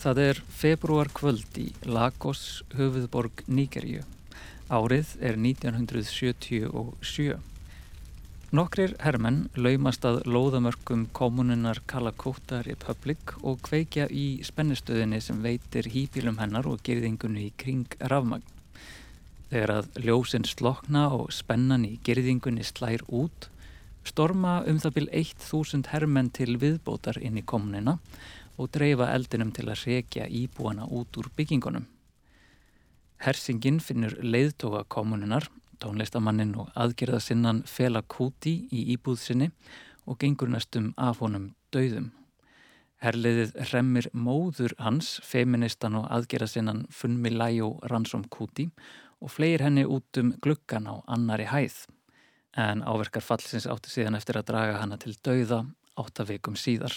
Það er februar kvöld í Lagos, höfuðborg Níkerju. Árið er 1977. Nokkrir hermenn laumast að lóðamörkum kommununar Kalakóta Republic og kveikja í spennistöðinni sem veitir hýpilum hennar og gerðingunni í kring rafmagn. Þegar að ljósinn slokna og spennan í gerðingunni slær út, storma um það byrj 1000 hermenn til viðbótar inn í kommunina og dreifa eldinum til að rekja íbúana út úr byggingunum. Hersingin finnur leiðtoga kommununar, tónlistamannin og aðgerðasinnan Fela Kuti í íbúðsinni og gengur næstum af honum dauðum. Herliðið hremmir móður hans, feministan og aðgerðasinnan Funmilæjó Ransom Kuti og fleir henni út um gluggan á annari hæð. En áverkar fallsins átti síðan eftir að draga hana til dauða áttavekum síðar.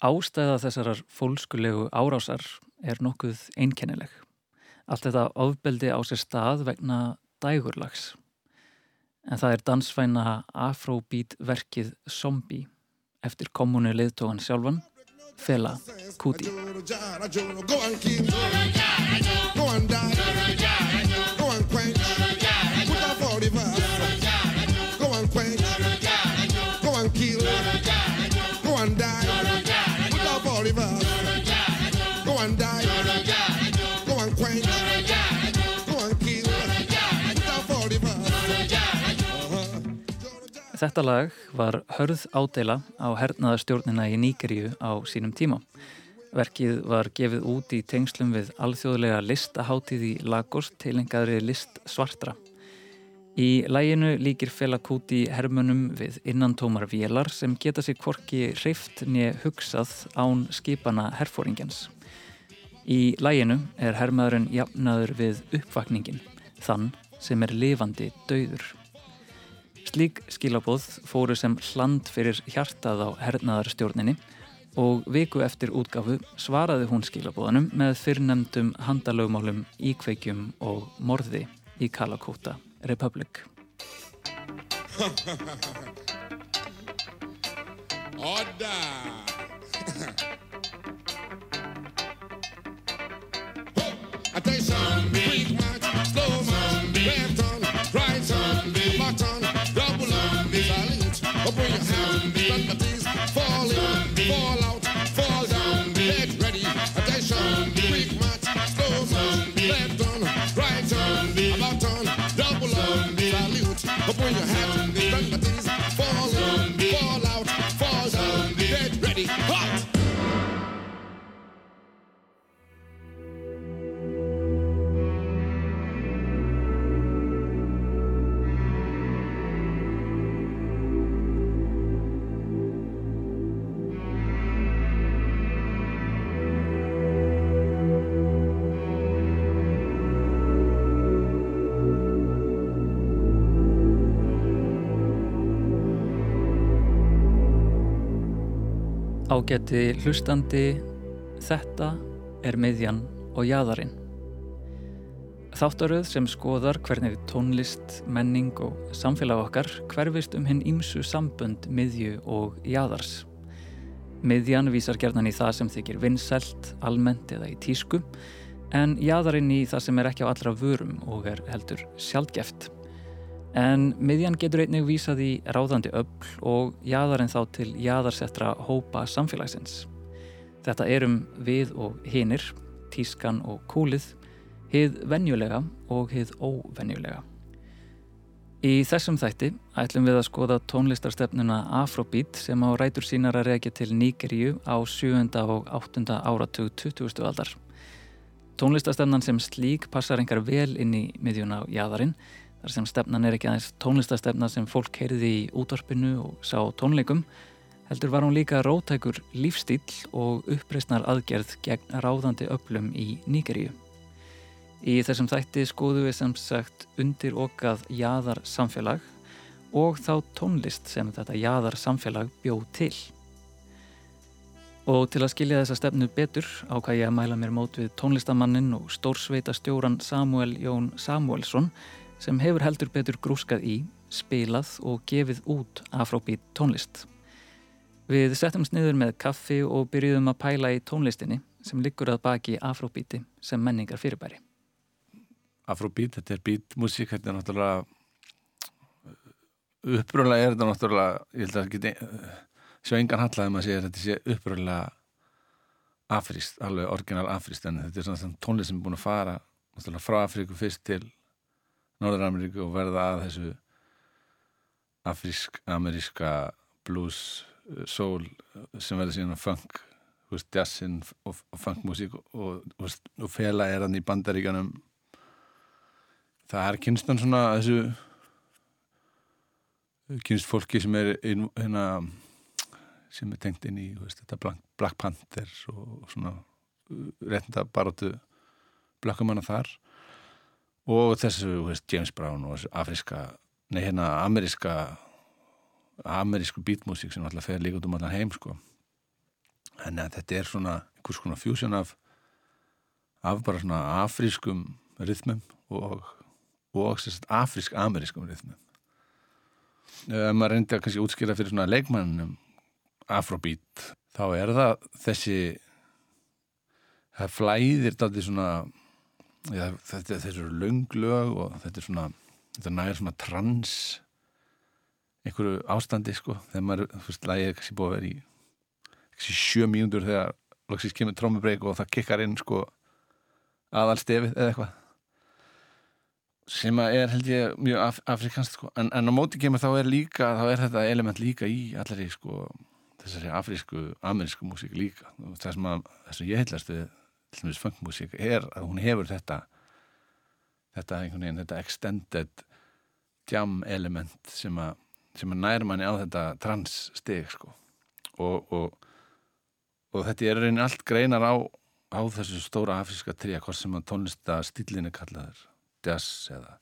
Ástæða þessarar fólkskulegu árásar er nokkuð einkennileg. Allt þetta ofbeldi á sér stað vegna dægurlags. En það er dansvæna afróbít verkið Zombie eftir kommunu liðtógan sjálfan, Fela Kuti. Þetta lag var hörð ádela á hernaðarstjórnina í Nýgeríu á sínum tíma. Verkið var gefið út í tengslum við alþjóðlega listaháttíð í Lagos tilengaðri list svartra. Í læginu líkir Fela Kuti hermunum við innantómar vélar sem geta sér kvorki hreift nýja hugsað án skipana herfóringjans. Í læginu er hermaðurinn jafnaður við uppvakningin, þann sem er lifandi dauður. Slík skilabóð fóru sem hland fyrir hjartað á hernaðarstjórninni og viku eftir útgafu svaraði hún skilabóðanum með fyrrnemdum handalögmálum íkveikjum og morði í Kalakóta Republic. Orda! Attention, big match, slow match, Teeth, fall in, fall out, fall down, get ready, attention, quick slow left on, right on, about on, double on, salute. Up on your hands, Ágætti hlustandi, þetta er miðjan og jæðarinn. Þáttaröð sem skoðar hvernig tónlist, menning og samfélag okkar hverfist um hinn ímsu sambönd miðju og jæðars. Miðjan vísar gerðan í það sem þykir vinnselt, almennt eða í tísku, en jæðarinn í það sem er ekki á allra vörum og er heldur sjálfgeft. En miðjan getur einnig vísað í ráðandi öll og jaðarinn þá til jaðarsettra hópa samfélagsins. Þetta erum við og hinir, tískan og kúlið, hið venjulega og hið óvenjulega. Í þessum þætti ætlum við að skoða tónlistarstefnuna Afrobeat sem á rætur sínar að reykja til Níkeríu á 7. og 8. áratug 20. aldar. Tónlistarstefnan sem slík passar engar vel inn í miðjuna á jaðarinn þar sem stefnan er ekki aðeins tónlistastefna sem fólk heyrði í útvarpinu og sá tónleikum, heldur var hún líka rótækur lífstíl og uppreysnar aðgerð gegn ráðandi öflum í Nýgeríu. Í þessum þætti skoðu við sem sagt undir okkað jæðar samfélag og þá tónlist sem þetta jæðar samfélag bjóð til. Og til að skilja þessa stefnu betur ákvað ég að mæla mér mót við tónlistamannin og stórsveita stjóran Samuel Jón Samuelsson sem hefur heldur betur grúskað í, spilað og gefið út afróbít tónlist. Við settum sniður með kaffi og byrjuðum að pæla í tónlistinni sem liggur að baki afróbíti sem menningar fyrirbæri. Afróbít, þetta er bítmusík, þetta er náttúrulega uppröðlega er þetta náttúrulega, ég held að geti sjá engan hallaði maður að segja að þetta sé uppröðlega afrýst, alveg orginal afrýst en þetta er svona tónlist sem er búin að fara náttúrulega frá Afríku fyrst til Norður-Ameríku og verða að þessu afrísk-ameríska blues, soul sem verður síðan funk jazzin og, og funkmusík og, og, og fela er hann í bandaríkanum það er kynstan svona þessu kynst fólki sem er hérna sem er tengt inn í veist, Black Panther og svona reynda baróttu blökkumanna þar og þessu veist, James Brown og þessu afríska nei hérna ameríska amerísku beatmusík sem alltaf fer líka út um allan heim sko. En þetta er svona einhvers konar fusion af af bara svona afrískum rithmum og, og afrísk-amerískum rithmum ef maður reyndi að kannski útskýra fyrir svona leikmannum afrobeat þá er það þessi það flæðir þetta svona já, þetta, þetta er lunglög og þetta er svona þetta næður svona trans einhverju ástandi sko. Þegar maður, þú veist, lægið kannski búið að vera í kannski sjö mínútur þegar loksist kemur trómubreik og það kikkar inn sko aðalstefið eða eitthvað. Sem að er held ég mjög af, afrikanst sko. en, en á móti kemur þá er líka þá er þetta element líka í allari sko, þessari afrísku, amerísku músík líka. Það sem, að, það sem ég heilast við til dæmis funkmúsík er að hún hefur þetta þetta einhvern veginn, þetta extended jam element sem að, sem að nær manni á þetta trans steg sko. Og, og, og þetta er reyni allt greinar á, á þessu stóra afríska tríja hvort sem að tónlista stílinni kallaður jazz eða,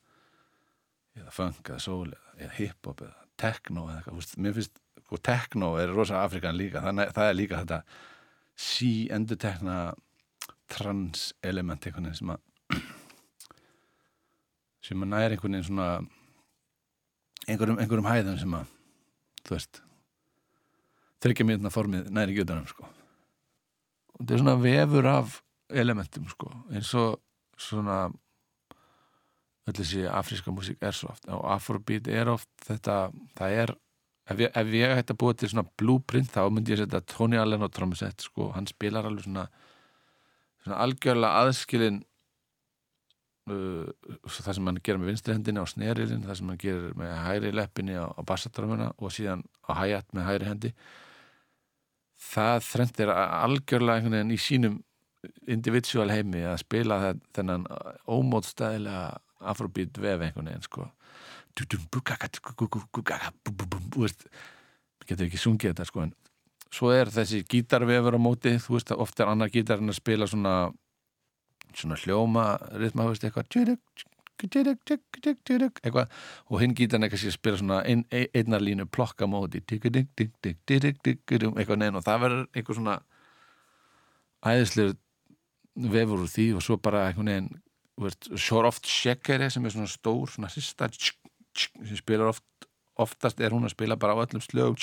eða funk eða soul eða, hip-hop eða techno eða eitthvað, mér finnst og sko, techno er rosa afrikan líka. Þannig það er líka þetta sí endur tekna trans element einhvern veginn sem að sem að næri einhvern veginn svona einhverjum, einhverjum hæðum sem að þú veist þryggja mítna formið næri gjötunum sko. Og þetta er svona vefur af elementum sko eins og svona öll þessi afríska músík er svo oft og afrobeat er oft þetta það er, ef ég, ef ég hætti að búa til svona blueprint þá myndi ég setja Tony Allen á trómusett sko, hann spilar alveg svona algjörlega aðskilin uh, það sem hann gerir með vinstrihendinni á snerilin, það sem hann gerir með hæri leppinni á, á bassatrómuna og síðan á hæjat með hæri hendi það þrendir algjörlega einhvern veginn í sínum individual heimi að spila þennan ómótstæðilega afrobeat vef einhvern veginn sko getur ekki sungið þetta sko en svo er þessi gítarvefur á móti þú veist að ofta er annar gítarinn að spila svona svona hljóma rithma, þú veist, eitthvað eitthvað og hinn gítarinn eitthvað að spila svona ein, einnar línu plokka móti eitthvað neina og það verður eitthvað svona æðislega vefur úr því og svo bara einhvern veginn Shore Oft Shekere sem er svona stór svona sista sem spilar oft, oftast er hún að spila bara á öllum slögum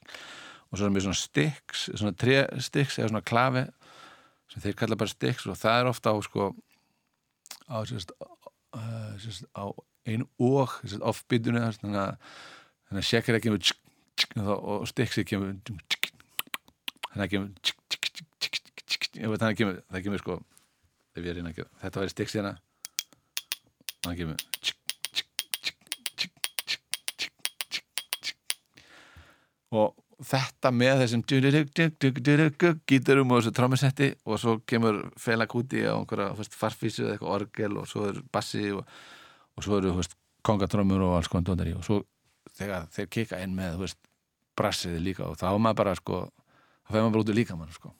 og svo er mér svona sticks svona tre sticks eða svona klafi sem þeir kalla bara sticks og það er ofta á sko á, sérst, uh, sérst, á einu og offbytunni þannig að Shekere kemur og sticksið kemur þannig að kemur það kemur sko ef ég reyna ekki þetta væri stikks hérna og það kemur og þetta með þessum gítarum og þessu trómmusetti og svo kemur felakúti á einhverja farfísu eða eitthvað orgel og svo er bassi og, og svo eru kongatrómur og alls konar dóndari og svo þegar þeir kika inn með brassiði líka og þá er maður bara sko, þá fegur maður bara út í líka mann sko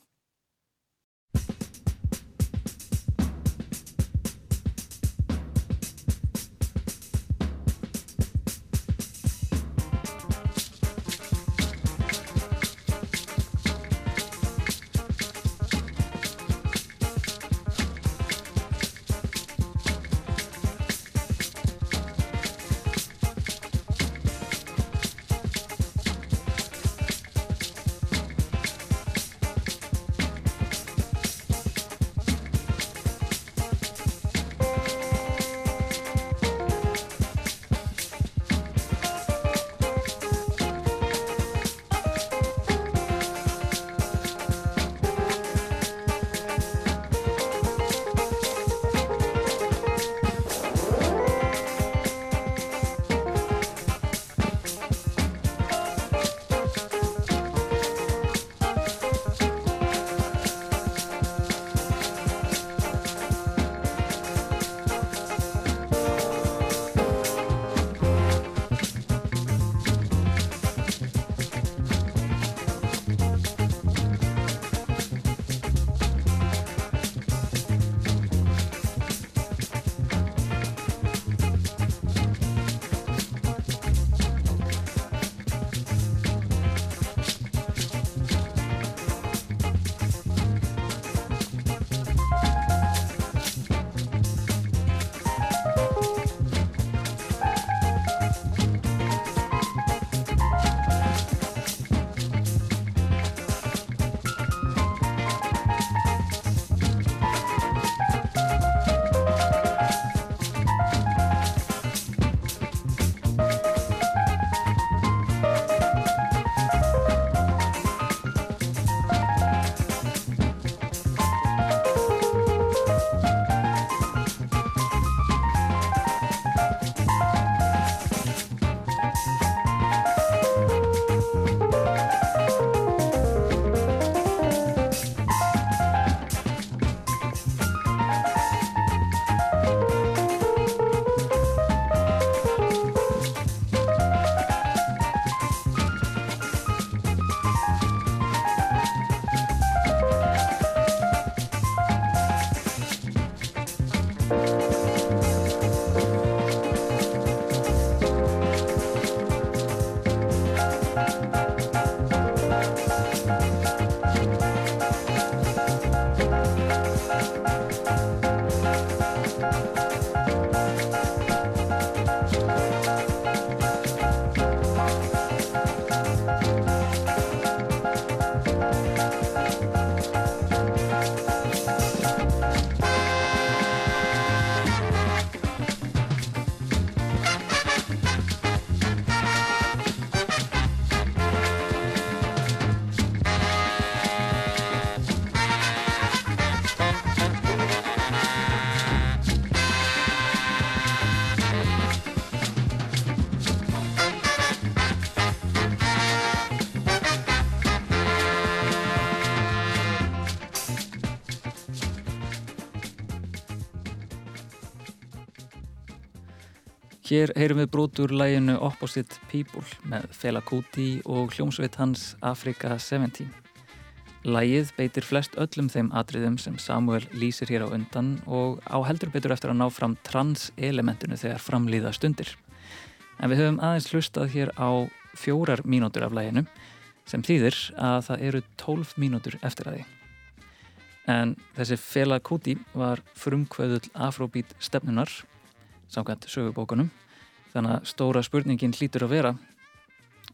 Hér heyrum við brotur læginu Opposite People með Fela Kuti og hljómsveit hans Afrika 17. Lægið beitir flest öllum þeim atriðum sem Samuel lýsir hér á undan og á heldur betur eftir að ná fram trans-elementinu þegar framlýða stundir. En við höfum aðeins hlustað hér á fjórar mínútur af læginu sem þýðir að það eru tólf mínútur eftir að því. En þessi Fela Kuti var frumkvöðull afróbít stefnunar samkvæmt sögubókunum þannig að stóra spurningin hlýtur að vera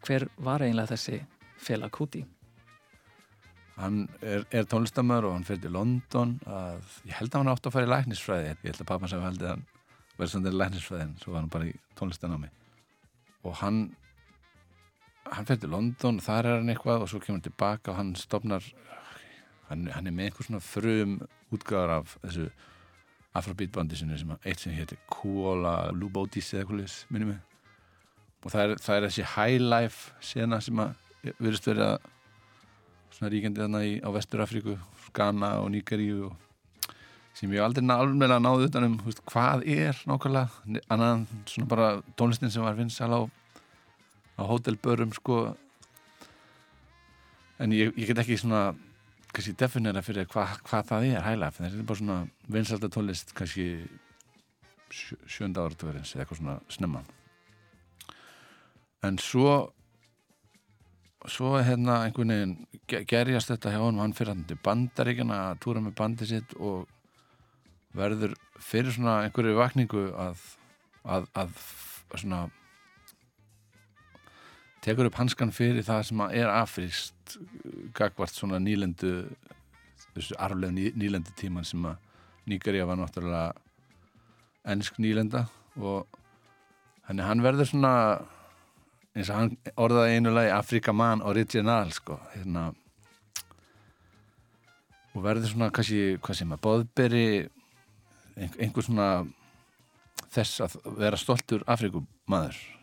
hver var eiginlega þessi Fela Kuti? Hann er, er tónlistamör og hann fyrir til London að, ég held að hann átt að fara í læknisfræði ég held að pappa sem held að hann verði svona til læknisfræðin, svo var hann bara í tónlistanámi og hann hann fyrir til London og þar er hann eitthvað og svo kemur hann tilbaka og hann stopnar hann, hann er með eitthvað svona frum útgáðar af þessu afrobeatbandi sem að eitt sem hétti Kuola Lubodis eða eitthvað minnum mig. Og það er, það er þessi high life sena sem að verðist verið að svona ríkjandi þarna í, á Vestur-Afríku Ghana og Níkaríu sem ég aldrei alveg náðu utanum veist, hvað er nákvæmlega annan svona bara tónlistin sem var vinsal á, á hótelbörum sko. En ég, ég get ekki svona kannski definera fyrir hvað hva það er hæglega, þetta er bara svona vinsalda tólist kannski sjö, sjönda áratverðins eða eitthvað svona snemma. En svo svo hérna einhvern veginn gerjast þetta hjá hann hann fyrir hann til bandaríkjana að túra með bandi sitt og verður fyrir svona einhverju vakningu að, að, að svona tekur upp hanskan fyrir það sem er afríst gagvart svona nýlendu þessu arfleg ný, nýlendu tíman sem að Níkarja var náttúrulega ennsk nýlenda og henni hann verður svona eins og hann orðaði einu lagi Afrikaman Original sko hérna. Og verður svona kannski hvað sem að boðberi einhver svona þess að vera stoltur Afrikumadur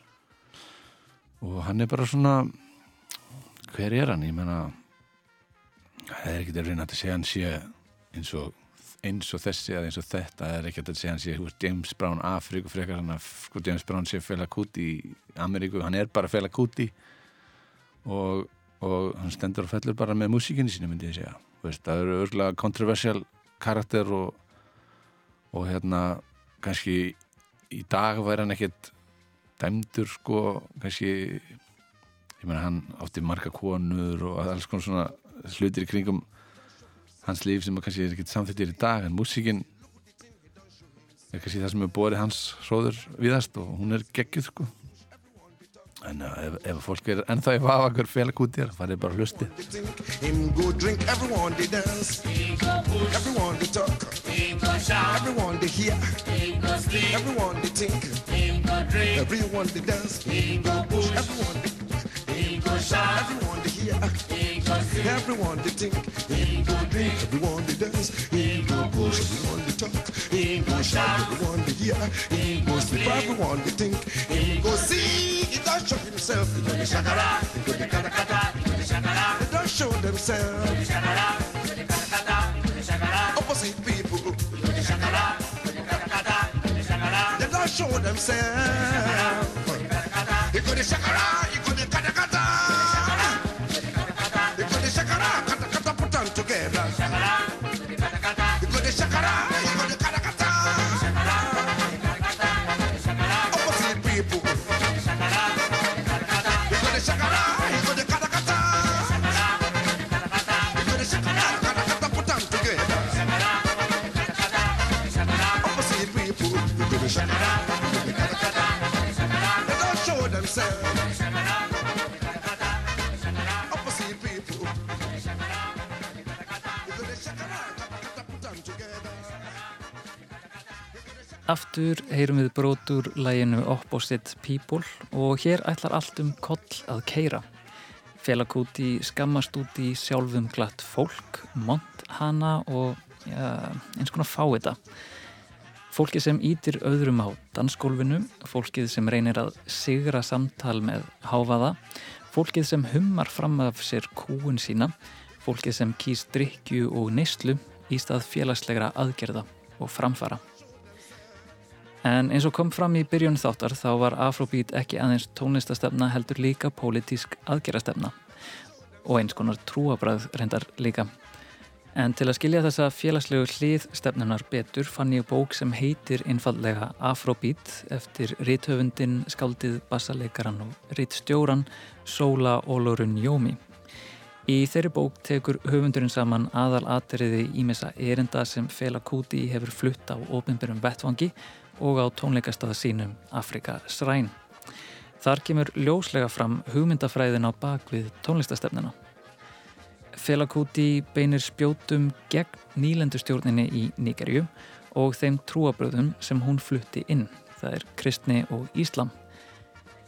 og hann er bara svona hver er hann, ég menna það er ekkert að reyna að segja hann sé eins og, eins og þessi eða eins og þetta, það er ekkert að segja hann sé James Brown Afríku frekar hann að sko, James Brown sé Fela Kuti í Ameríku. Hann er bara Fela Kuti. Og, og hann stendur og fellur bara með músíkinni sínu myndi ég segja. Veist, það eru örgulega kontroversial karakter og, og hérna kannski í dag væri hann ekkert dæmdur sko kannski ég meina hann átti marga konur og alls konar svona hlutir í kringum hans líf sem kannski er ekkert samþittir í dag en músíkin er kannski það sem er borið hans hróður viðast og hún er geggjuð sko en uh, ef, ef fólk er ennþá í vafa hver félag út í þér það er bara hlusti everyone they dance. Everyone they talk everyone they hear everyone they think everyone they dance everyone they Everyone to hear, everyone to think, everyone to dance, everyone to talk, everyone to hear, everyone to think, go see, it does show himself, it does show themselves, opposite people, they don't show themselves, you go to shakara, you go Aftur heyrum við brotur læginu Opposite People og hér ætlar allt um koll að keira. Félag út í skammast út í sjálfum glatt fólk, mont hana og ja, eins konar fá þetta. Fólkið sem ítir öðrum á dansgólfinu, fólkið sem reynir að sigra samtal með háfaða, fólkið sem hummar fram af sér kúun sína, fólkið sem kýst drikju og neyslu í stað félagslegra aðgerða og framfara. En eins og kom fram í byrjun þáttar þá var Afrobeat ekki aðeins tónlistastefna heldur líka pólitísk aðgerastefna og eins konar trúabræð reyndar líka. En til að skilja þessa félagslegu hlið stefnunar betur fann ég bók sem heitir einfallega Afrobeat eftir rithöfundin, skaldið, bassaleikaran og rithstjóran Sola Olorun Jómi. Í þeirri bók tekur höfundurinn saman aðal atriði ímessa erinda sem Fela Kuti hefur flutt á ofinbjörnum vettvangi og á tónleikastað sínum Afrika Sræn. Þar kemur ljóslega fram hugmyndafræðin á bakvið tónlistastefnina. Felakuti beinir spjótum gegn nýlendustjórninni í Nigerju og þeim trúabröðum sem hún flutti inn, það er kristni og íslam.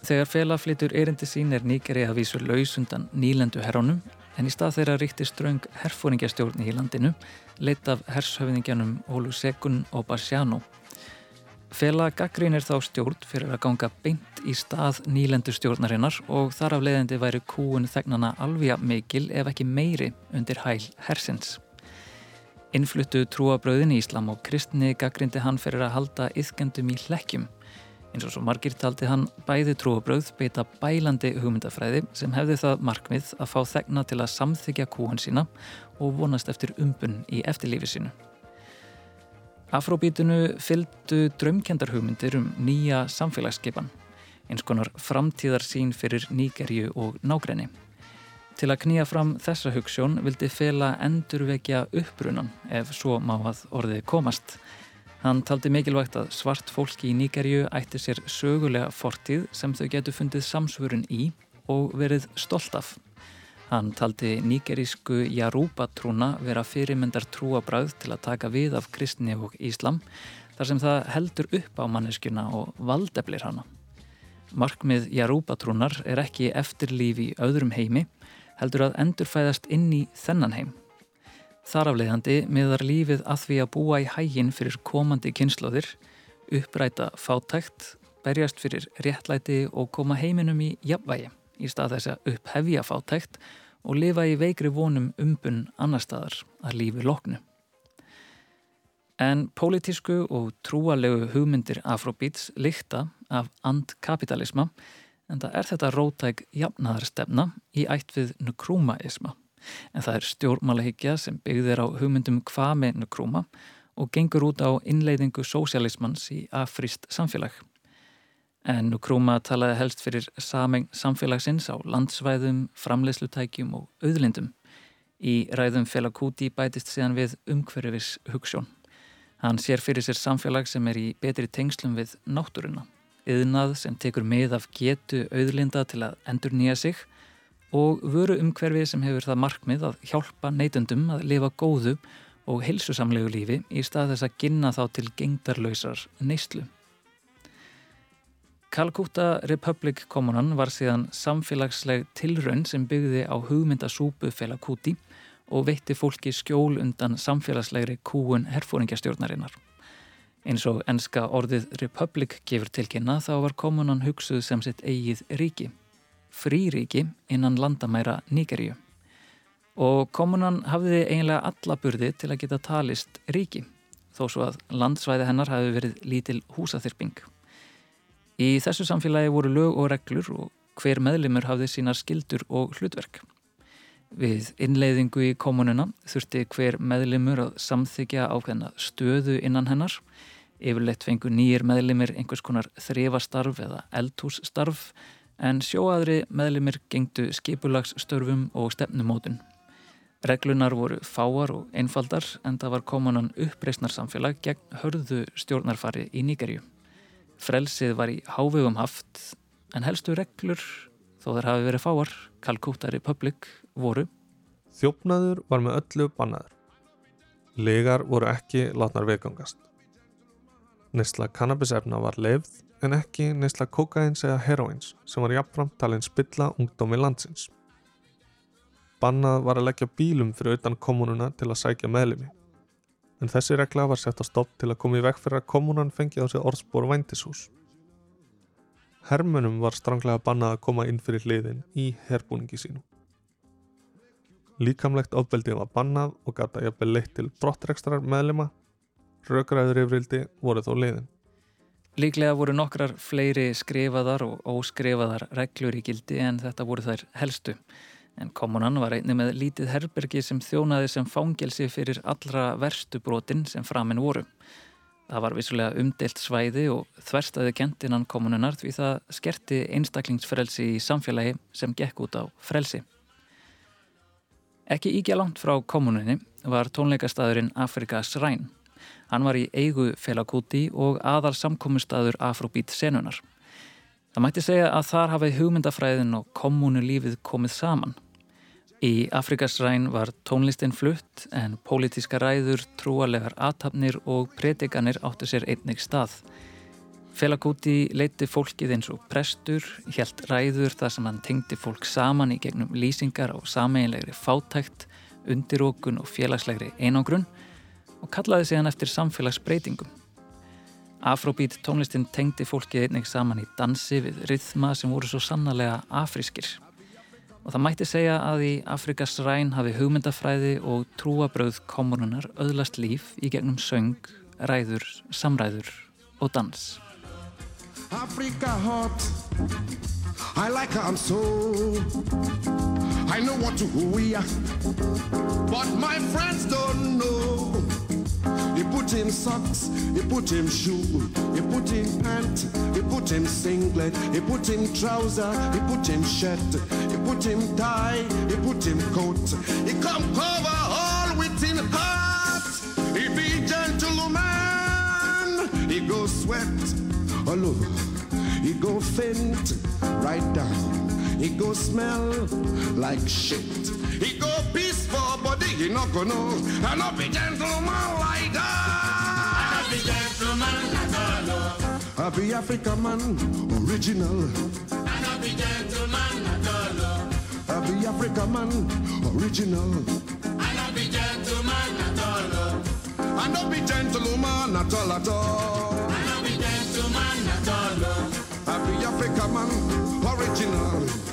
Þegar Fela flytur erindi sín er Nigeri að vísu laus undan nýlendu herrónum en í stað þeirra ríkti ströng herfóringjastjórni í landinu leitt af hershöfðingjanum Olusegun og Basiano Fela gaggrínir þá stjórn fyrir að ganga beint í stað nýlendu stjórnarinnar og þar af leiðandi væri kúun þegnana alveg mikil ef ekki meiri undir hæl hersins. Innfluttu trúabröðin í Íslam og kristni gaggrindi hann fyrir að halda yðkendum í hlekkjum. Eins og svo margir taldi hann bæði trúabröð beita bælandi hugmyndafræði sem hefði það markmið að fá þegna til að samþykja kúun sína og vonast eftir umbun í eftirlífi sínu. Afróbítinu fylgdu draumkendarhugmyndir um nýja samfélagsskipan, eins konar framtíðar sín fyrir Níkerju og nágræni. Til að knýja fram þessa hugssjón vildi Fela endurvekja uppbrunan ef svo má að orðið komast. Hann taldi mikilvægt að svart fólki í Níkerju ætti sér sögulega fortíð sem þau getur fundið samsvörun í og verið stolt af. Hann taldi nýgerísku Jarúbatrúna vera fyrirmyndar trúabræð til að taka við af kristni og íslam þar sem það heldur upp á manneskjuna og valdeflir hana. Markmið Jarúbatrúnar er ekki eftirlífi í öðrum heimi heldur að endurfæðast inn í þennan heim. Þar afleiðandi miðar lífið að því að búa í hægin fyrir komandi kynnslóðir, uppræta fátækt, berjast fyrir réttlæti og koma heiminum í jafnvægi í stað þess að upphefja fátækt og lifa í veikri vonum umbun annar staðar að lífi loknu. En pólitísku og trúalegu hugmyndir Afrobeats líkta af andkapitalisma en það er þetta rótæk jafnaðarstefna í ætt við nukrúmaisma. En það er stjórnmálahyggja sem byggðir á hugmyndum hvað með nukrúma og gengur út á innleiðingu sósialismans í afríst samfélag. En Nkrumah talaði helst fyrir sameng samfélagsins á landsvæðum, framleyslutækjum og auðlindum. Í ræðum Felakuti bætist síðan við umhverfis hugssjón. Hann sér fyrir sér samfélag sem er í betri tengslum við náttúruna. Yðnað sem tekur með af getu auðlinda til að endur nýja sig og vöru umhverfi sem hefur það markmið að hjálpa neytundum að lifa góðu og helsusamlegu lífi í stað þess að ginna þá til gengdarlausar neyslu. Calcutta Republic kommunan var síðan samfélagsleg tilraun sem byggði á hugmyndasúpu Fela Kuti og veitti fólki skjól undan samfélagslegri kúun herfóringjastjórnarinnar. Eins og enska orðið Republic gefur tilkynna þá var kommunan hugsuð sem sitt eigið ríki, fríríki innan landamæra Níkeríu. Og kommunan hafði eiginlega alla burði til að geta talist ríki, þó svo að landsvæði hennar hafi verið lítil húsaþyrping. Í þessu samfélagi voru lög og reglur og hver meðlimur hafði sínar skildur og hlutverk. Við innleiðingu í kommununa þurfti hver meðlimur að samþykja ákveðna stöðu innan hennar. Yfirleitt fengu nýjir meðlimir einhvers konar þrifastarf eða eldhússtarf en sjóaðri meðlimir gengdu skipulagsstörfum og stefnumótun. Reglunar voru fáar og einfaldar en það var komunan uppreysnar samfélag gegn hörðu stjórnarfari í Nýgerju. Frelsið var í hávegum haft en helstu reglur, þó þar hafi verið fáar, Calcutta Republic voru. Þjófnaður var með öllu bannaður. Legar voru ekki látnar vegangast. Neysla kannabisefna var leifð en ekki neysla kokains eða heroins sem var jafnframt talin spilla ungdómi landsins. Bannað var að leggja bílum fyrir utan kommununa til að sækja meðlimi. En þessi regla var sett á stopp til að koma í vekk fyrir að kommunan fengið á sig orðspor væntishús. Hermunum var stranglega bannað að koma inn fyrir hliðin í herbúningi sínu. Líkamlegt ofbeldi var bannað og gata jafnvel leitt til brottrekstrar meðlima. Rökræður yfirildi voru þó leiðin. Líklega voru nokkrar fleiri skrifaðar og óskrifaðar reglur í gildi en þetta voru þær helstu. En kommunan var einni með lítið herbergi sem þjónaði sem fangelsi fyrir allra verstu brotin sem framinn voru. Það var vissulega umdelt svæði og þverstaði kentinnan kommununar því það skerti einstaklingsfrelsi í samfélagi sem gekk út á frelsi. Ekki íkja langt frá kommununni var tónleikastæðurinn Afrika Sræn. Hann var í eigu Felakuti og aðal samkominnstæður Afrobeat senunar. Það mætti segja að þar hafið hugmyndafræðin og kommunulífið komið saman. Í Afrika Sræn var tónlistin flutt en pólitíska ræður, trúalegar aðtapnir og predikanir áttu sér einnig stað. Felakuti leiti fólkið eins og prestur, helt ræður þar sem hann tengdi fólk saman í gegnum lýsingar á sameinlegri fátækt, undirókun og félagslegri einangrun og kallaði sig hann eftir samfélagsbreytingum. Afrobeat tónlistin tengdi fólkið einnig saman í dansi við rithma sem voru svo sannarlega afrískir. Og það mætti segja að í Afrikas ræn hafi hugmyndafræði og trúabröð komununar öðlast líf í gegnum söng, ræður, samræður og dans. Africa hot. I like her, so. I know what to are, but my friends don't know. He put him socks, he put him shoe, he put him pant, he put him singlet, he put him trouser, he put him shirt, he put him tie, he put him coat. He come cover all within heart. He be gentleman, he go sweat oh, all over. He go faint right down. He go smell like shit. He go peaceful, but he not gonna. I not be gentleman like that. I be gentleman like all. Oh. I be African man, original. I not be gentleman like all. Oh. I be African man, original. I not be gentleman at all. Oh. I not be gentleman at all at all. I not be gentle man at all. Happy Africa man, original.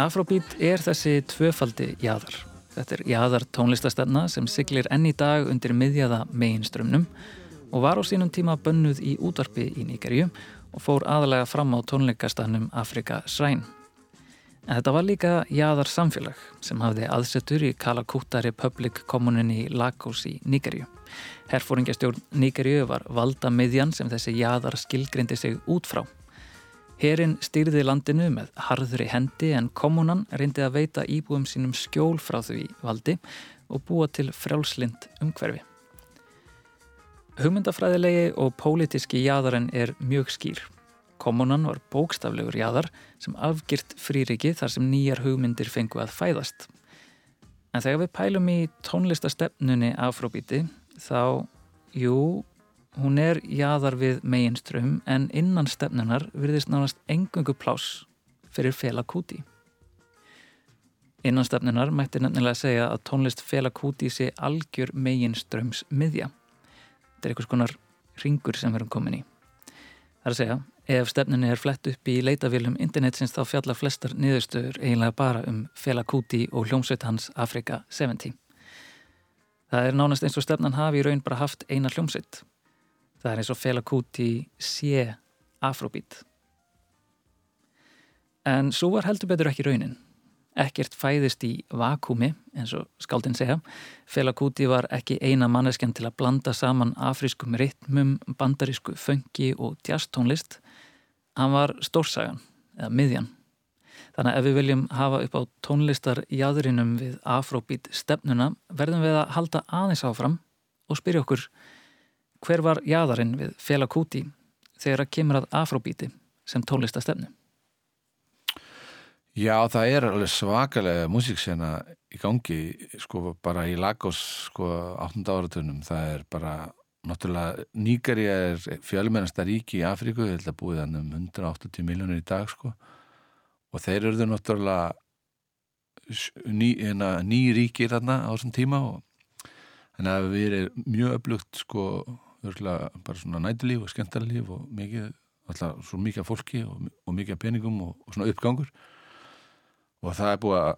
Afrobeat er þessi tvöfaldi jæðar. Þetta er jæðar tónlistastenna sem siglir enn í dag undir miðjaða meginströmmnum og var á sínum tíma bönnuð í útvarpi í Nýgerju og fór aðalega fram á tónleikastannum Afrika Sræn. En þetta var líka jæðar samfélag sem hafði aðsettur í Kalakuta Republic kommuninni Lagos í Níkerju. Herfóringjastjórn Níkerju var valda miðjan sem þessi jæðar skilgrindi sig út frá. Herin styrði landinu með harðri hendi en kommunan reyndi að veita íbúum sínum skjól frá því valdi og búa til frjálslind umhverfi. Hugmyndafræðilegi og pólitiski jæðarinn er mjög skýr. Kommunan var bókstaflegur jáðar sem afgirt fríriki þar sem nýjar hugmyndir fengu að fæðast. En þegar við pælum í tónlistastefnunni afróbíti þá, jú, hún er jáðar við meginströmm en innan stefnunar virðist nánast engungu plás fyrir fela kúti. Innan stefnunar mætti nefnilega segja að tónlist fela kúti sé algjör meginströms miðja. Þetta er einhvers konar ringur sem við erum komin í. Það er að segja, ef stefnunni er flett upp í leitavélum internetsins þá fjallar flestar niðurstöður eiginlega bara um Fela Kuti og hljómsveit hans Afrika 70. Það er nánast eins og stefnan hafi í raun bara haft eina hljómsveit. Það er eins og Fela Kuti sé Afrobeat. En svo var heldur betur ekki raunin. Ekkert fæðist í vakúmi, eins og skaldin segja. Fela Kuti var ekki eina manneskjan til að blanda saman afrískum ritmum, bandarísku föngi og jazztónlist. Hann var stórsagan, eða miðjan. Þannig að ef við viljum hafa upp á tónlistarjæðurinum við Afrobeat stefnuna verðum við að halda aðeins áfram og spyrja okkur hver var jæðarinn við Fela Kuti þegar að kemur að Afrobeati sem tónlistastefnu? Já, það er alveg svakalega músiksena í gangi sko bara í Lagos sko 8. áratunum það er bara náttúrulega Nígari er fjölmennasta ríki í Afríku ég held að búið hann um 180 miljónir í dag sko og þeir eru náttúrulega ný, hérna, ný ríki þarna á þessum tíma og þannig að við erum mjög öflugt sko örgulega bara svona nættilíf og skemmtarlíf og mikið, alltaf svo mikið fólki og, og mikið peningum og, og svona uppgangur. Og það er búið að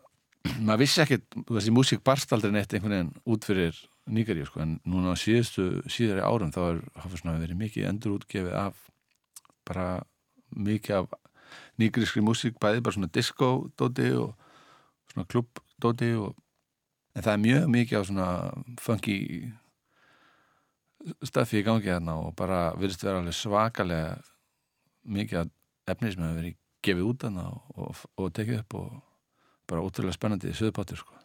maður vissi ekkert, þessi músík barst aldrei neitt einhvern veginn út fyrir Níkaríu sko, en núna á síðustu síðari árum þá er, hafa svona verið mikið endur útgefið af bara mikið af níkarískri músík, bæði bara svona disco-dóti og svona klubb-dóti en það er mjög mikið af svona funky stöfi í gangi hérna og bara virðist vera alveg svakalega mikið efni sem hefur verið gefið út hérna og, og, og tekið upp og bara ótrúlega spennandi söðpáttur sko.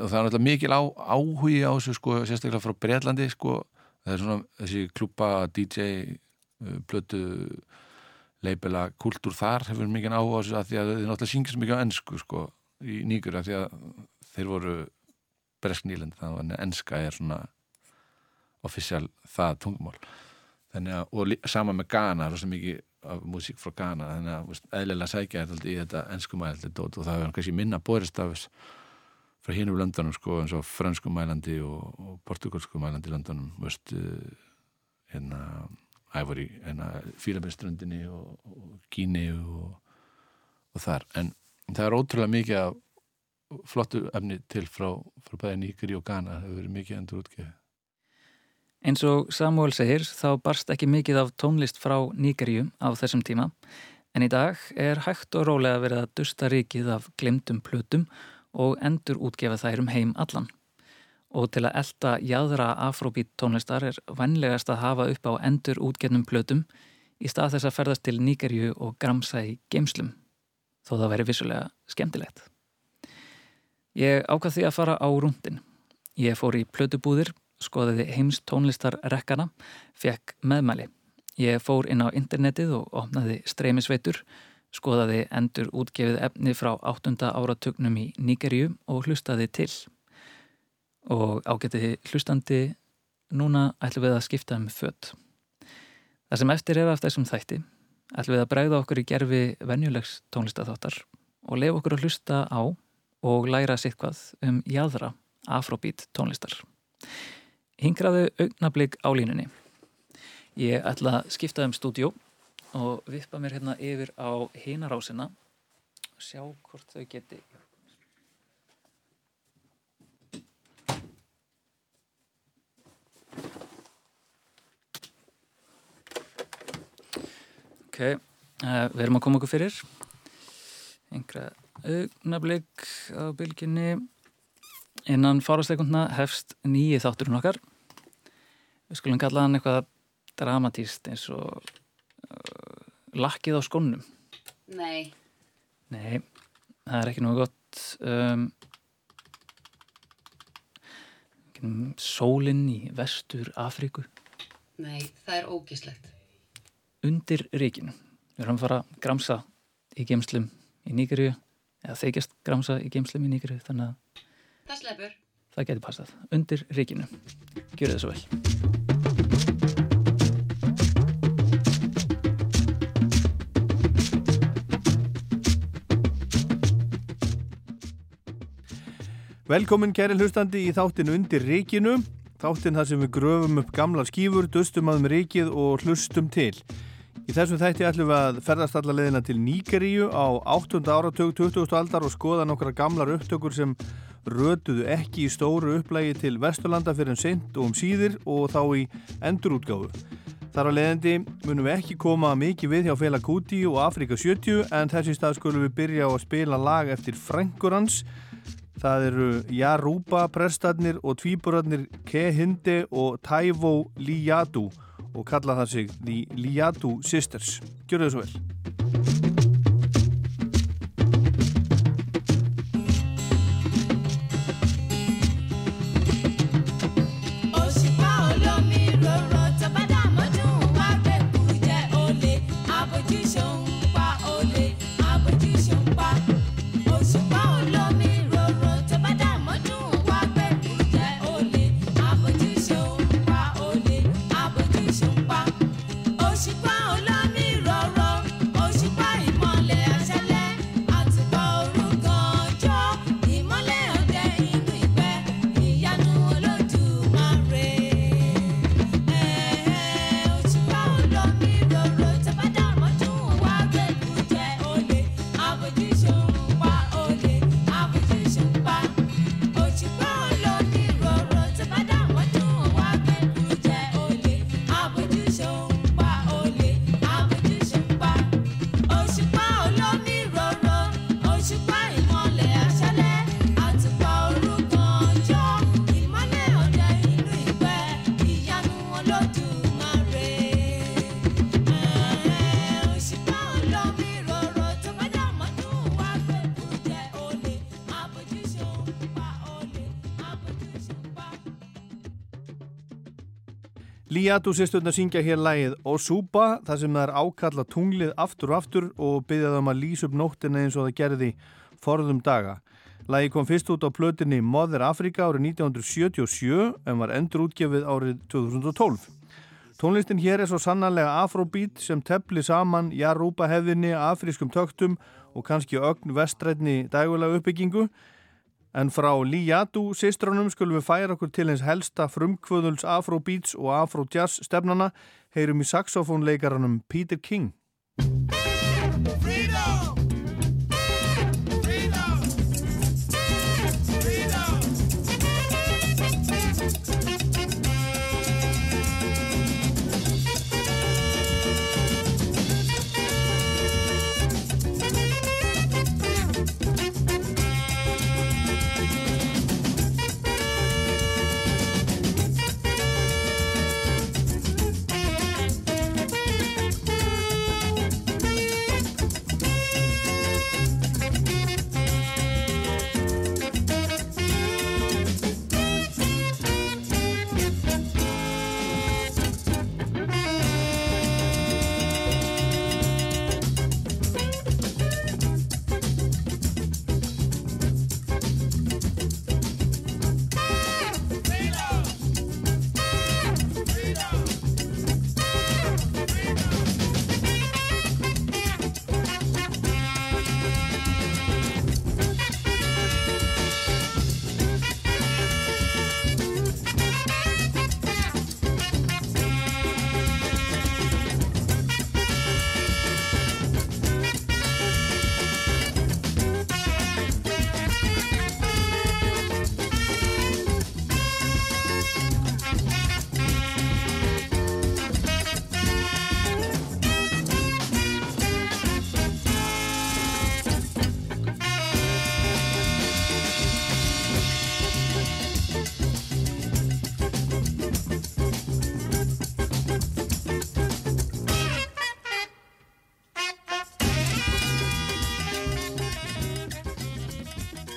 og það er náttúrulega mikil á, áhugi á þessu sko, sérstaklega frá Breitlandi sko. það er svona þessi klúpa DJ blötu leipela kultúr þar hefur mikil áhuga á þessu að því að þið náttúrulega syngir svo mikið á ennsku sko, í nýgur að því að þeir voru bresknýland þannig að ennska er svona ofisjál það tungumál. Að, og sama með Ghana rosa mikið af músík frá Ghana þannig að veist, eðlilega sækja þetta í þetta ennskumælandi og það hefur kannski minna borist af frá hínum löndunum sko eins og franskumælandi og, og portugalskumælandi löndunum veist, hérna æfur í hérna, fílabenströndinni og, og Gíni og, og þar. En það er ótrúlega mikið af flottu efni til frá, frá bæði Níkri og Ghana það hefur verið mikið endur útgefið Eins og Samuel segir þá barst ekki mikið af tónlist frá Níkaríu á þessum tíma en í dag er hægt og rólega verið að dusta ríkið af glemdum plötum og endur útgefa þær um heim allan. Og til að elda jæðra afróbít tónlistar er vannlegast að hafa upp á endur útgefnum plötum í stað þess að ferðast til Níkaríu og gramsa í geimslum, þó það væri vissulega skemmtilegt. Ég ákvað því að fara á rúndin. Ég fór í plötubúðir skoðiði heims tónlistar rekkana, fekk meðmæli. Ég fór inn á internetið og opnaði streymisveitur, skoðaði endur útgefið efni frá 8. áratugnum í Níkerju og hlustaði til. Og ágætiði hlustandi, núna ætlum við að skipta um fött. Það sem eftir er af þessum þætti, ætlum við að bregða okkur í gerfi venjulegs tónlistatháttar og lefa okkur að hlusta á og læra sitt hvað um jæðra afróbít tónlistar. Hingraðu augnablík á línunni. Ég ætla að skipta um stúdjó og vippa mér hérna yfir á hinarásina og sjá hvort þau geti. Ok, uh, við erum að koma okkur fyrir. Hingra augnablík á bylginni. Innan fárastekundna hefst nýji þátturinn okkar. Við skulum kalla hann eitthvað dramatíst eins og uh, lakkið á skónum. Nei. Nei, það er ekki nú gott. Um, sólinn í vestur Afríku. Nei, það er ógíslegt. Undir ríkinu. Við að fara að gramsa í geimslum í Nýgriðu eða þeikjast gramsa í geimslum í Nýgriðu þannig að Það sleppur. Það getur passað. Undir ríkinu. Gjör það svo vel. Velkomin kæri hlustandi í þáttin undir ríkinu. Þáttin þar sem við gröfum upp gamlar skífur, dustum aðum ríkið og hlustum til. Í þessum þætti ætlum við að ferðast alla leðina til Níkeríu á 8. áratug 20. aldar og skoða nokkra gamlar upptökur sem rötuðu ekki í stóru upplægi til Vesturlanda fyrir en seint og um síðir og þá í endurútgáfu. Þar á leðandi munum við ekki koma mikið við hjá Fela Kuti og Afrika 70 en þessi stað skulum við byrja á að spila lag eftir frængur hans. Það eru Jarúba prestarnir og tvíburarnir Kehinde og Taivo Liyadu og kalla það sig The Liyadu Sisters. Gjör þau svo vel. Líatu sérstundar syngja hér lægið Osuba, þar sem það er ákalla tunglið aftur og aftur og byggja þeim að lýsa upp nóttina eins og það gerði forðum daga. Lægi kom fyrst út á plötinni Mother Africa árið 1977 en var endur útgefið árið 2012. Tónlistin hér er svo sannarlega afrobeat sem tepli saman jarúpa hefðinni, afrískum töktum og kannski ögn vestrætni dægulega uppbyggingu En frá Líjatu sýstrunum skulum við færa okkur til eins helsta frumkvöðuls afrobeats og afrojazz stefnana heyrum í saxofónleikaranum Peter King.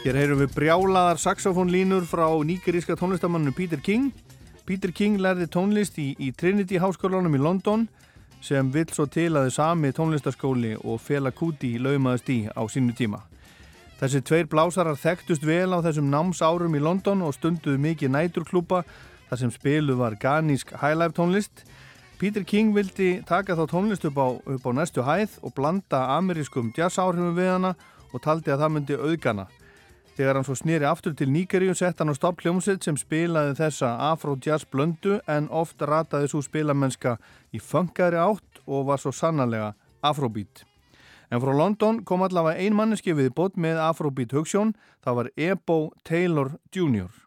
Hér heyrum við brjálaðar saxofónlínur frá nýgeríska tónlistamanninu Peter King. Peter King lærði tónlist í, í Trinity háskólanum í London sem vill svo til að þið sami tónlistaskóli og Fela Kuti laumaðist í á sínu tíma. Þessi tveir blásarar þekktust vel á þessum námsárum í London og stunduðu mikið næturklúpa þar sem spilu var ganísk highlife tónlist. Peter King vildi taka þá tónlist upp á, upp á næstu hæð og blanda amerískum jazzáhrifum við hana og taldi að það myndi auðgana. Þegar hann svo snýri aftur til Níkeríu sett hann á stopp hljómsett sem spilaði þessa afro-jazz blöndu en oft rataði svo spilamennska í funkari átt og var svo sannarlega afrobeat. En frá London kom allavega ein manneski við bótt með afrobeat hugssjón, það var Ebo Taylor Jr.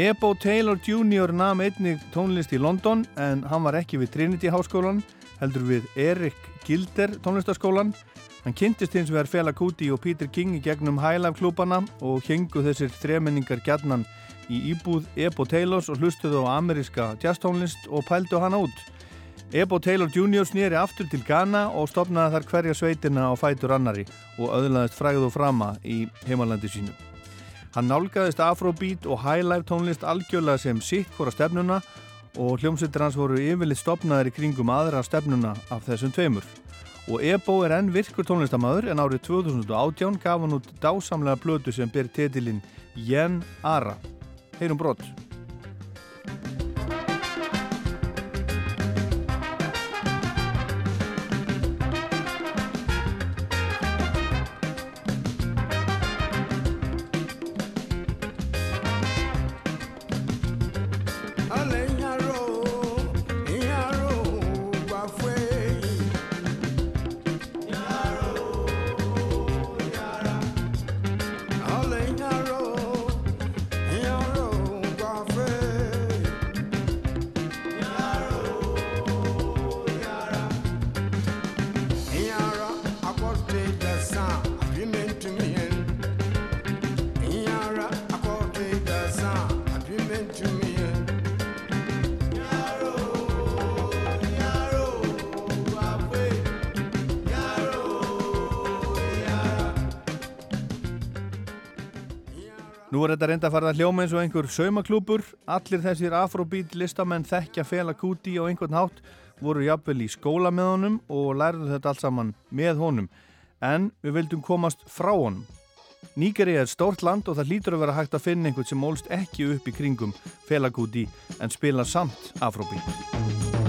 Ebo Taylor Jr. nam einnig tónlist í London en hann var ekki við Trinity háskólan, heldur við Erik Gilder tónlistaskólan. Hann kynntist hins vegar Fela Kuti og Peter King í gegnum Highlife klúbana og hengu þessir þremenningar gjarnan í íbúð Ebo Taylors og hlustuðu á ameríska jazztónlist og pældu hana út. Ebo Taylor Jr. snýri aftur til Ghana og stopnaði þar hverja sveitina á fætur annari og öðlaðist fræð og frama í heimalandi sínu. Hann nálgæðist afrobeat og highlife tónlist algjörlega sem sitt hvora stefnuna og hljómsveitir hans voru yfirleitt stopnaðir í kringum aðra stefnuna af þessum tveimur. Og Ebo er enn virkur tónlistamæður en árið 2018 gaf hann út dásamlega blötu sem ber titilinn Yen Ara. Heyrum brott. Nú er þetta reynda að fara að hljóma eins og einhver saumaklúpur. Allir þessir afrobeat listamenn þekkja Fela Kuti á einhvern hátt voru jafnvel í skóla með honum og lærðu þetta allt saman með honum. En við vildum komast frá honum. Nígeri er stórt land og það lítur að vera hægt að finna einhvern sem mólst ekki upp í kringum Fela Kuti en spila samt afrobeat.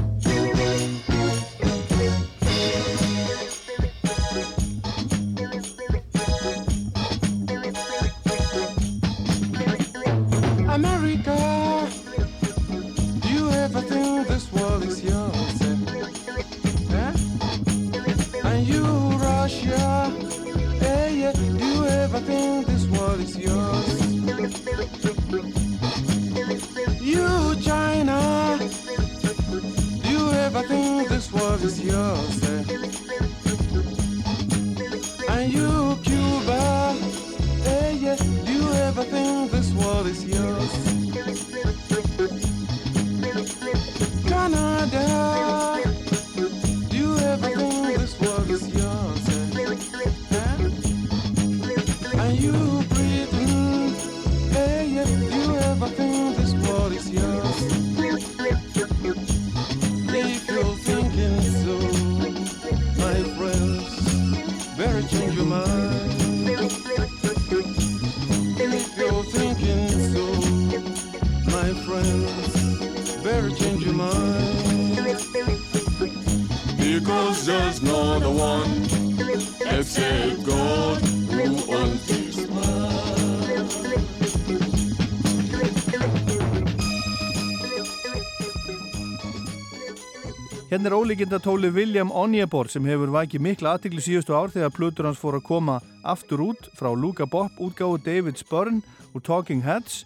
Hérna er ólíkindatóli William Onyeabor sem hefur vakið mikla aðtikli síðustu ár þegar Plutur hans fór að koma aftur út frá Luka Bopp útgáðu David Spurn úr Talking Heads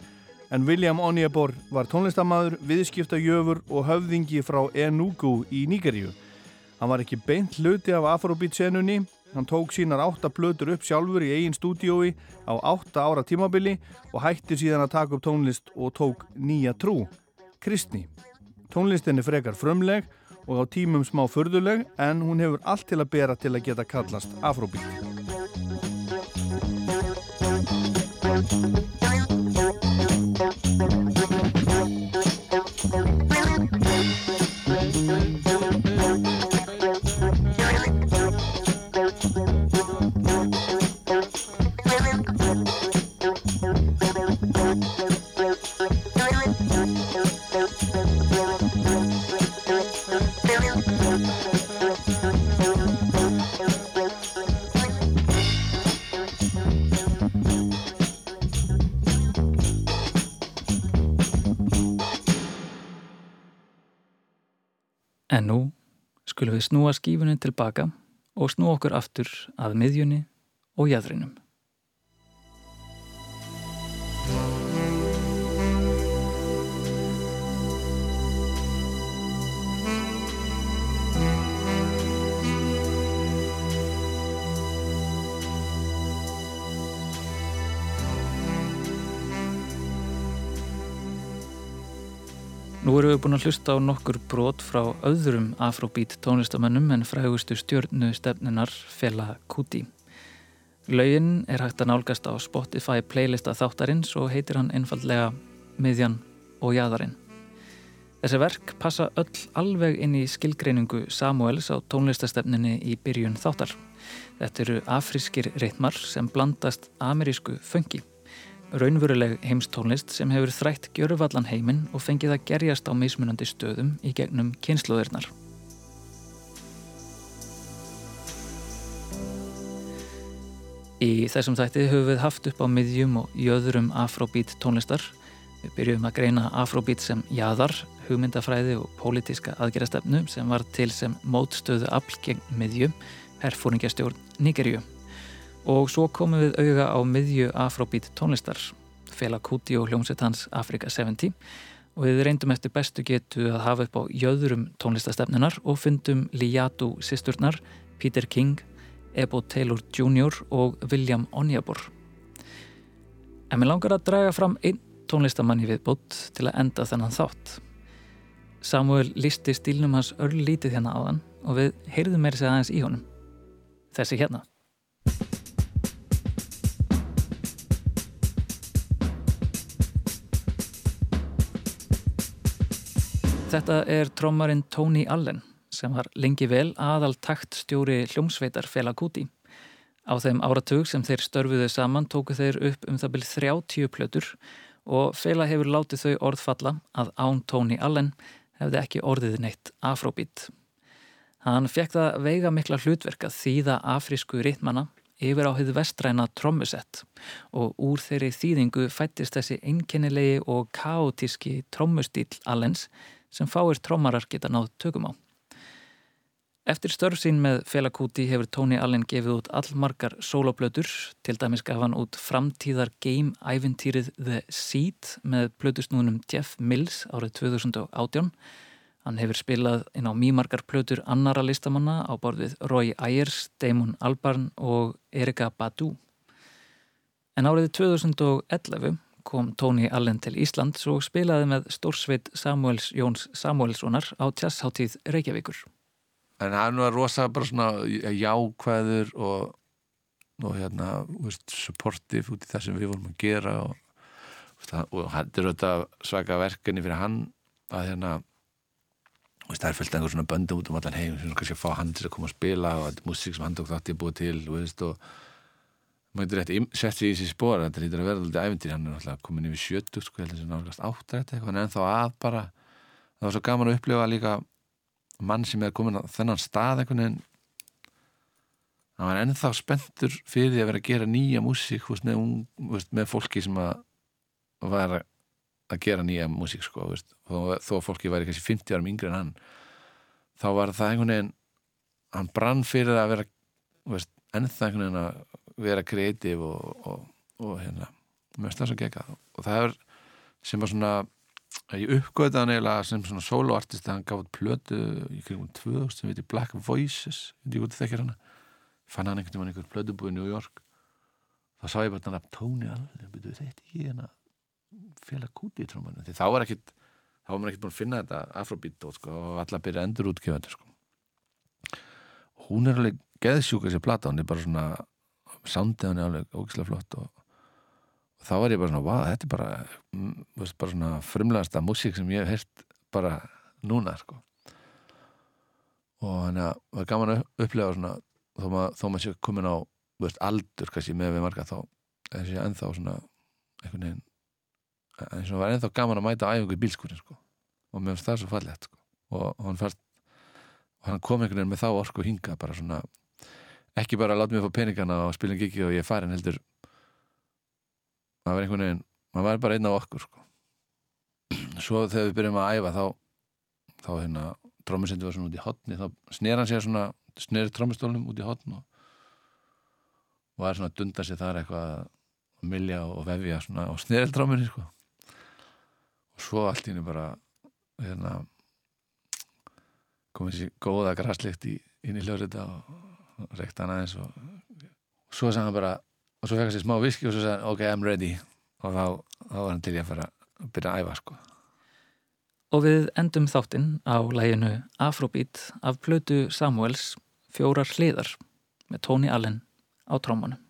en William Onyeabor var tónlistamæður, viðskiptajöfur og höfðingi frá Enugu í Nígeríu. Hann var ekki beint hluti af Afrobeat senunni, hann tók sínar átta plötur upp sjálfur í eigin stúdiói á átta ára tímabili og hætti síðan að taka upp tónlist og tók nýja trú, kristni. Tónlistin er frekar frumleg og á tímum smá förðuleg en hún hefur allt til að bera til að geta kallast Afrobeat. Skulum við snúa skífunni tilbaka og snúa okkur aftur að miðjunni og jæðrinum. Nú erum við búin að hlusta á nokkur brot frá öðrum afrobeat tónlistamönnum en frægustu stjörnu stefnunar Fela Kuti. Laugin er hægt að nálgast á Spotify playlista þáttarins og heitir hann einfallega Miðjan og Jæðarinn. Þessi verk passa öll alveg inn í skilgreiningu Samuels á tónlistastefninni í byrjun þáttar. Þetta eru afrískir ritmar sem blandast amerísku föngi. Raunveruleg heimstónlist sem hefur þrætt gjörvallan heiminn og fengið að gerjast á mismunandi stöðum í gegnum kynsluðirnar. Í þessum þætti höfum við haft upp á miðjum og jöðrum afrobeat tónlistar. Við byrjum að greina afrobeat sem jaðar, hugmyndafræði og pólitíska aðgerastefnu sem var til sem mótstöðu afl gegn miðju, herfóringjastjórn Nigeríu. Og svo komum við auga á miðju afrobeat tónlistar, Fela Kuti og hljómsveit hans Afrika 70 og við reyndum eftir bestu getu að hafa upp á jöðrum tónlistastefnunar og fundum Liatu sýsturnar, Peter King, Ebo Taylor Jr. og William Onyabor. En mér langar að draga fram einn tónlistamann í viðbót til að enda þennan þátt. Samuel listi stílnum hans örlítið hérna áðan og við heyrðum meira sig aðeins í honum. Þessi hérna. Þetta er trommarinn Tony Allen sem var lengi vel aðal taktstjóri hljómsveitar Fela Kuti. Á þeim áratug sem þeir störfuðu saman tóku þeir upp um það byrð 30 plötur og Fela hefur látið þau orð falla að án Tony Allen hefði ekki orðið neitt afróbít. Hann fekk það veiga mikla hlutverk að þýða afrísku ritmana yfir á hið vestræna trommusett og úr þeirri þýðingu fættist þessi einkennilegi og kaotíski trommustýl Allens sem fáir trommarar geta náð tökum á. Eftir störf sín með Fela Kuti hefur Tony Allen gefið út allmargar soloplötur, til dæmis gaf hann út framtíðar game-æventýrið The Seed með plötusnúðunum Jeff Mills árið 2018. Hann hefur spilað inn á mýmargar plötur annara listamanna á borðið Roy Ayers, Damon Albarn og Erika Badu. En árið 2011 kom Tony Allen til Íslands og spilaði með stórsveit Samuels Jóns Samuelssonar á tjassháttíð Reykjavíkur. en hann var rosa bara svona jákvæður og, og hérna veist, supportive út í það sem við vorum að gera og, og þetta er auðvitað svaka verkefni fyrir hann að hérna veist, það er fullt einhver svona böndum út um allan heim sem kannski að fá hann til að koma að spila og músík sem hann tók þátt í að búa til veist, og maður getur rétt sett sig í þessi spór þetta lítur að vera alltaf æfintýr hann er alltaf komin yfir 70 sko, ég held að þessi nálgast átt eitthvað en ennþá að bara það var svo gaman að upplifa líka mann sem er komin á þennan stað einhvern veginn. Hann var ennþá spenntur fyrir því að vera að gera nýja músík veist, með, veist, með fólki sem að var að- gera nýja músík sko, veist, þó, þó að fólki væri kannski 50 árum yngri en hann þá var það einhvern veginn hann brann fyrir að vera ennþá einhvern veginn að vera kreatív og, og, og hérna mest það sem gegga og það er sem var svona ég uppgöði hann eiginlega sem svona soloartist hann gaf út plötu í kringum 2000 sem heitir Black Voices ég fann hann einhvern tímann einhver plötubúi í New York. Þá sá ég bara þannig að Tony alveg byrjuðu þetta ekki hérna félag kúti í trómanu því þá var ekkit þá var maður ekkit búin að finna þetta afrobeat dót, sko, og allar byrja að endur útgefa þetta sko. hún er alveg geðsjúka sér plata, hún er bara svona soundið hann er alveg ógislega flott og, og þá var ég bara svona wow, þetta er bara, mm, veist, bara svona frumlegasta músík sem ég hef heyrt bara núna sko. og þannig að það var gaman að upplega svona, þó maður, þó maður sé komin á veist, aldur kannski með við marga þá er þessi ennþá svona einhvern veginn eins og var ennþá gaman að mæta æfingu í bílskúrin sko. og mér finnst það svo fallegt sko. og, hann fannst hann kom einhvern veginn með þá orku hinga bara svona ekki bara láta mig fá peningana og spila gigi og ég er farin heldur það var einhvern veginn maður var bara einn af okkur sko. svo þegar við byrjum að æfa þá þá hérna trómusendi var svona út í hotni þá sner hann sér svona sneri trómustólnum út í hotn og var svona að dunda sér þar eitthvað að milja og vefja svona á sneriltráminni sko. og svo allt í henni bara hérna komið sér góða græslikt í, inn í hljóðrita og reykt hann aðeins og, og svo sagði hann bara og svo fekk hann sér smá viski og svo sagði hann ok, I'm ready og þá, þá var hann til ég að fara að byrja að æfa sko. Og við endum þáttinn á læginu Afrobeat af plötu Samuels Fjórar hliðar með Tony Allen á trómanum.